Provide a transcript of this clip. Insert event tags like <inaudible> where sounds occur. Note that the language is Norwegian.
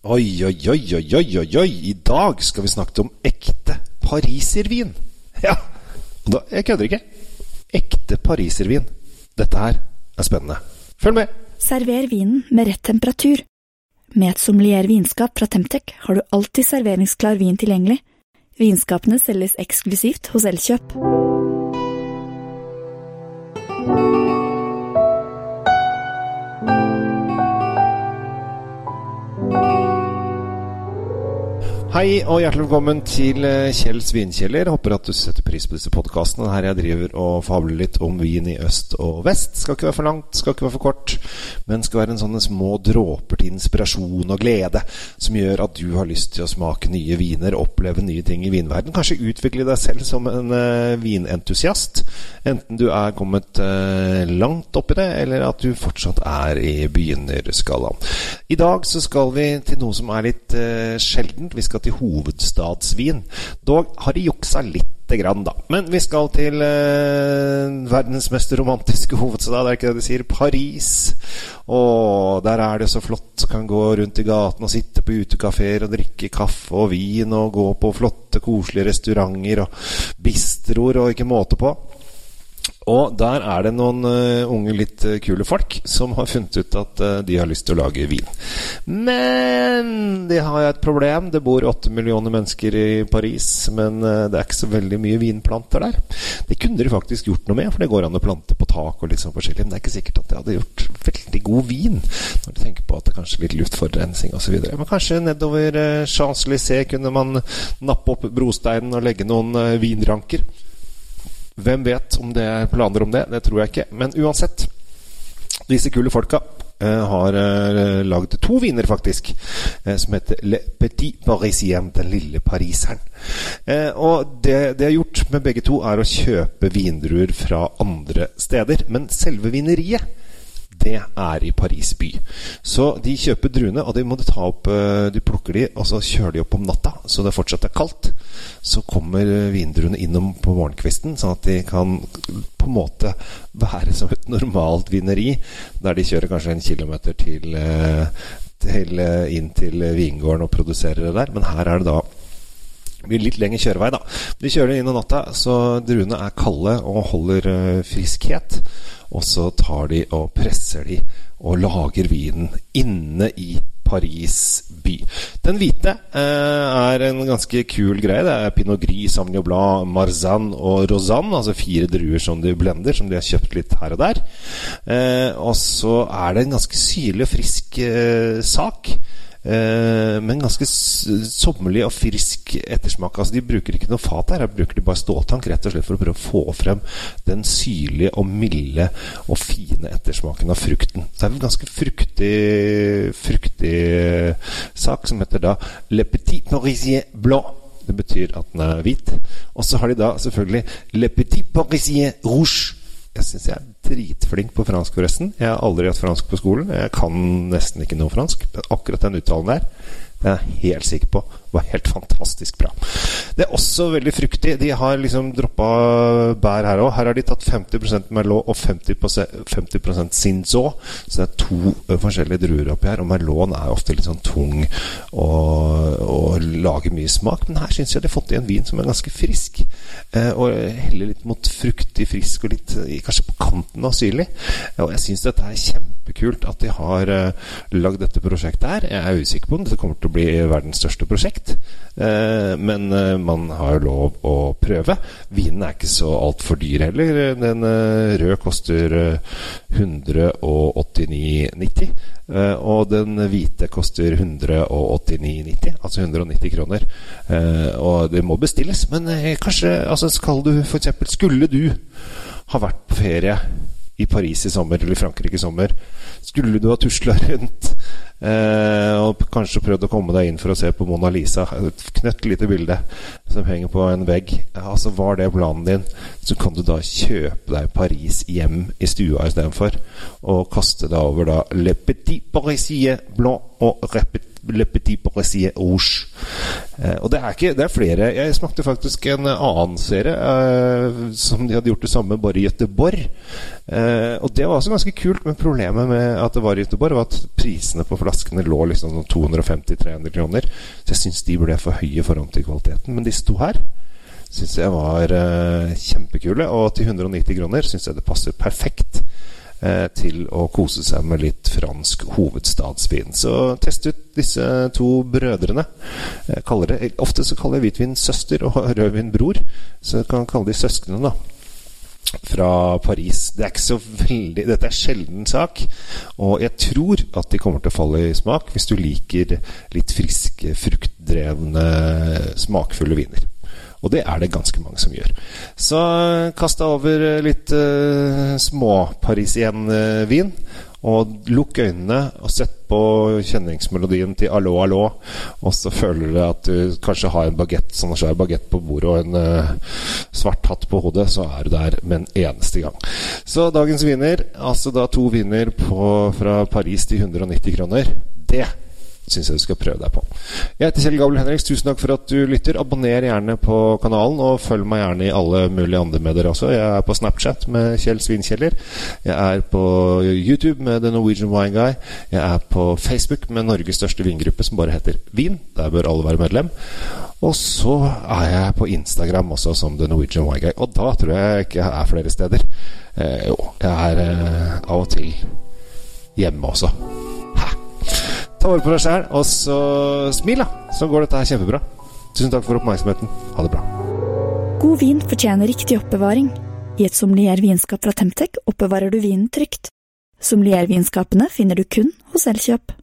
Oi, oi, oi, oi, oi, oi. I dag skal vi snakke om ekte pariservin. <laughs> Ja, da, jeg kødder ikke. Ekte pariservin. Dette her er spennende. Følg med. Server vinen med rett temperatur. Med et sommelier vinskap fra Temtec har du alltid serveringsklar vin tilgjengelig. Vinskapene selges eksklusivt hos Elkjøp. Hei og hjertelig velkommen til Kjell Kjells vinkjeller. Håper at du setter pris på disse podkastene. Her jeg driver og fabler litt om vin i øst og vest. Skal ikke være for langt, skal ikke være for kort, men skal være en sånne små dråper til inspirasjon og glede som gjør at du har lyst til å smake nye viner, oppleve nye ting i vinverden. Kanskje utvikle deg selv som en uh, vinentusiast. Enten du er kommet uh, langt oppi det, eller at du fortsatt er i begynnerskalaen. I dag så skal vi til noe som er litt sjeldent. Vi skal til hovedstadsvin. Dog har de juksa lite grann, da. Men vi skal til eh, verdens mest romantiske hovedstad, det er ikke det de sier? Paris. Og der er det så flott. Kan gå rundt i gaten og sitte på utekafeer og drikke kaffe og vin og gå på flotte, koselige restauranter og bistroer og ikke måte på. Og der er det noen uh, unge, litt uh, kule folk som har funnet ut at uh, de har lyst til å lage vin. Men de har jo et problem. Det bor åtte millioner mennesker i Paris, men det er ikke så veldig mye vinplanter der. Det kunne de faktisk gjort noe med, for det går an å plante på tak og litt sånn forskjellig. Men det er ikke sikkert at de hadde gjort veldig god vin, når du tenker på at det er kanskje litt luftforurensning osv. Men kanskje nedover Champs-Élysées kunne man nappe opp brosteinen og legge noen vinranker. Hvem vet om det er planer om det? Det tror jeg ikke. Men uansett, disse kule folka eh, har uh, lagd to viner, faktisk, eh, som heter Le Petit Parisien, den lille pariseren. Eh, og det de har gjort med begge to, er å kjøpe vindruer fra andre steder. Men selve vineriet det er i Paris by. Så de kjøper druene, og de må de ta opp eh, De plukker de, og så kjører de opp om natta, så det fortsatt er kaldt. Så kommer vindruene innom på morgenkvisten, sånn at de kan på en måte <laughs> være som et normalt vineri, der de kjører kanskje en kilometer til, eh, til eh, inn til vingården og produserer det der. Men her er det da blir litt lengre kjørevei, da. De kjører inn om natta, så druene er kalde og holder friskhet. Og så tar de og presser de og lager vinen inne i Paris by. Den hvite eh, er en ganske kul greie. Det er Pinot Gris, Sauvignon Blanc, Marzan og Rosanne. Altså fire druer som de blender, som de har kjøpt litt her og der. Eh, og så er det en ganske syrlig og frisk eh, sak. Eh, men ganske sommerlig og frisk ettersmak. Altså De bruker ikke noe fat her, her bruker de bare ståltank rett og slett for å prøve å få frem den syrlige og milde og fine ettersmaken av frukten. Så det er en ganske fruktig, fruktig sak som heter da Le Petit Parisien Blanc. Det betyr at den er hvit. Og så har de da selvfølgelig Le Petit Parisien Rouge. Jeg syns jeg er dritflink på fransk, forresten. Jeg har aldri hatt fransk på skolen. Jeg kan nesten ikke noe fransk. Men akkurat den uttalen der, den er jeg helt sikker på var helt fantastisk bra. Det er også veldig fruktig. De har liksom droppa bær her òg. Her har de tatt 50 Merlot og 50, 50% Cinzo. Så det er to forskjellige druer oppi her. Og Merlot er ofte litt sånn tung og, og lager mye smak. Men her syns jeg de har fått i en vin som er ganske frisk. Eh, og heller litt mot fruktig, frisk og litt kanskje på kanten av syrlig. Og jeg syns dette er kjempekult at de har lagd dette prosjektet her. Jeg er usikker på om dette kommer til å bli verdens største prosjekt. Eh, men eh, man har lov å prøve. Vinen er ikke så altfor dyr heller. Den eh, røde koster 189,90. og den hvite koster 189,90, altså 190 kroner. og det må bestilles. Men kanskje altså skal du f.eks. Skulle du ha vært på ferie i Paris i sommer eller Frankrike i sommer, skulle du ha tusla <laughs> rundt Eh, og kanskje prøvd å komme deg inn for å se på Mona Lisa. Et knøtt lite bilde som henger på en vegg. Altså Var det planen din, så kan du da kjøpe deg Paris hjem i stua istedenfor. Og kaste deg over da Le Petit Parisien Blanc og Le Petit Parisier Rouge. Eh, og det er, ikke, det er flere Jeg smakte faktisk en annen serie eh, som de hadde gjort det samme, bare i Göteborg. Eh, og det var også ganske kult, men problemet med at det var i Gøteborg, var at prisene på flaskene lå liksom sånn 250-300 kroner. Så jeg syns de ble for høye i forhold til kvaliteten. Men de sto her syns jeg var kjempekule. Og til 190 kroner syns jeg det passer perfekt til å kose seg med litt fransk hovedstadsvin. Så test ut disse to brødrene. Det, ofte så kaller jeg hvitvin søster og rødvin bror, så jeg kan kalle de søsknene, da fra Paris. Det er ikke så veldig Dette er sjelden sak, og jeg tror at de kommer til å falle i smak hvis du liker litt friske, fruktdrevne, smakfulle viner. Og det er det ganske mange som gjør. Så kast deg over litt uh, småparisien-vin. Og lukk øynene og sett på kjenningsmelodien til 'Allo, allo'. Og så føler du at du kanskje har en bagett, sånn svær bagett på bordet og en uh, svart hatt på hodet, så er du der med en eneste gang. Så dagens vinner, altså da to viner på, fra Paris til 190 kroner, det syns jeg du skal prøve deg på. Jeg heter Kjell Gabel Henriks. Tusen takk for at du lytter. Abonner gjerne på kanalen, og følg meg gjerne i alle mulige andre medier også. Jeg er på Snapchat med Kjell Svinkjeller. Jeg er på YouTube med The Norwegian Wine Guy. Jeg er på Facebook med Norges største vingruppe, som bare heter Vin. Der bør alle være medlem. Og så er jeg på Instagram også som The Norwegian Wine Guy. Og da tror jeg ikke jeg er flere steder. Eh, jo, jeg er eh, av og til hjemme også. Ta på deg sjæl, og så smil, da. Så går dette her kjempebra. Tusen takk for oppmerksomheten. Ha det bra. God vin fortjener riktig oppbevaring. I et sommelier fra Temtec oppbevarer du vinen trygt. Sommeliervinskapene finner du kun hos Elkjøp.